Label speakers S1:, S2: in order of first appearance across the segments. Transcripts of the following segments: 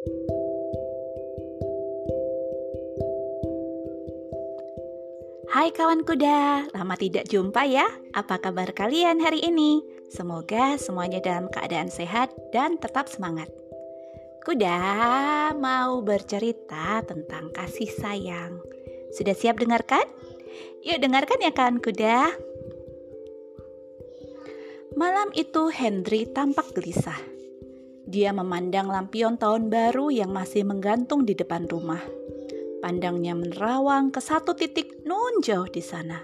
S1: Hai kawan kuda, lama tidak jumpa ya. Apa kabar kalian hari ini? Semoga semuanya dalam keadaan sehat dan tetap semangat. Kuda mau bercerita tentang kasih sayang. Sudah siap dengarkan? Yuk dengarkan ya kawan kuda. Malam itu Henry tampak gelisah. Dia memandang lampion tahun baru yang masih menggantung di depan rumah. Pandangnya menerawang ke satu titik nun jauh di sana.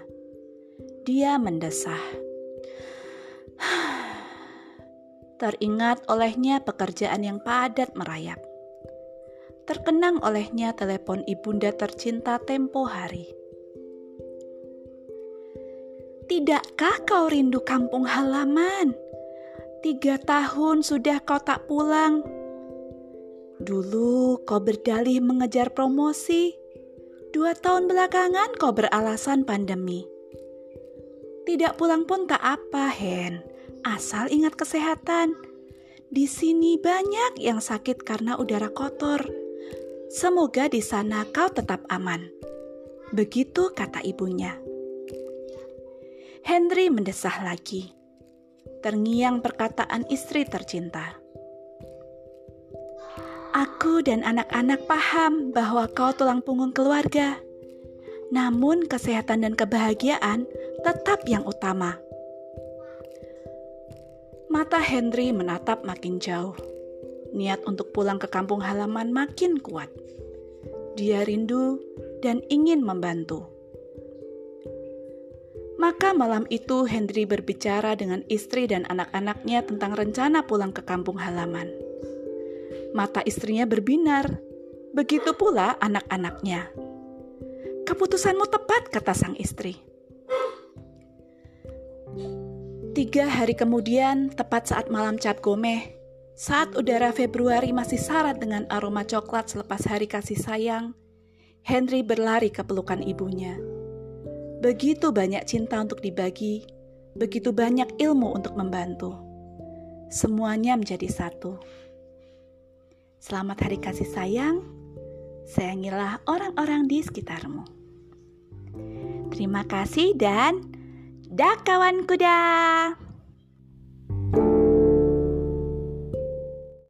S1: Dia mendesah. Teringat olehnya pekerjaan yang padat merayap. Terkenang olehnya telepon ibunda tercinta tempo hari. Tidakkah kau rindu kampung halaman? Tiga tahun sudah kau tak pulang Dulu kau berdalih mengejar promosi. Dua tahun belakangan kau beralasan pandemi. Tidak pulang pun tak apa, Hen. Asal ingat kesehatan. Di sini banyak yang sakit karena udara kotor. Semoga di sana kau tetap aman. Begitu kata ibunya. Henry mendesah lagi. Terngiang perkataan istri tercinta. Aku dan anak-anak paham bahwa kau tulang punggung keluarga. Namun, kesehatan dan kebahagiaan tetap yang utama. Mata Henry menatap makin jauh. Niat untuk pulang ke kampung halaman makin kuat. Dia rindu dan ingin membantu. Maka malam itu Henry berbicara dengan istri dan anak-anaknya tentang rencana pulang ke kampung halaman mata istrinya berbinar. Begitu pula anak-anaknya. Keputusanmu tepat, kata sang istri. Tiga hari kemudian, tepat saat malam cap gomeh, saat udara Februari masih syarat dengan aroma coklat selepas hari kasih sayang, Henry berlari ke pelukan ibunya. Begitu banyak cinta untuk dibagi, begitu banyak ilmu untuk membantu. Semuanya menjadi satu. Selamat hari kasih sayang. Sayangilah orang-orang di sekitarmu. Terima kasih dan dah kawan kuda.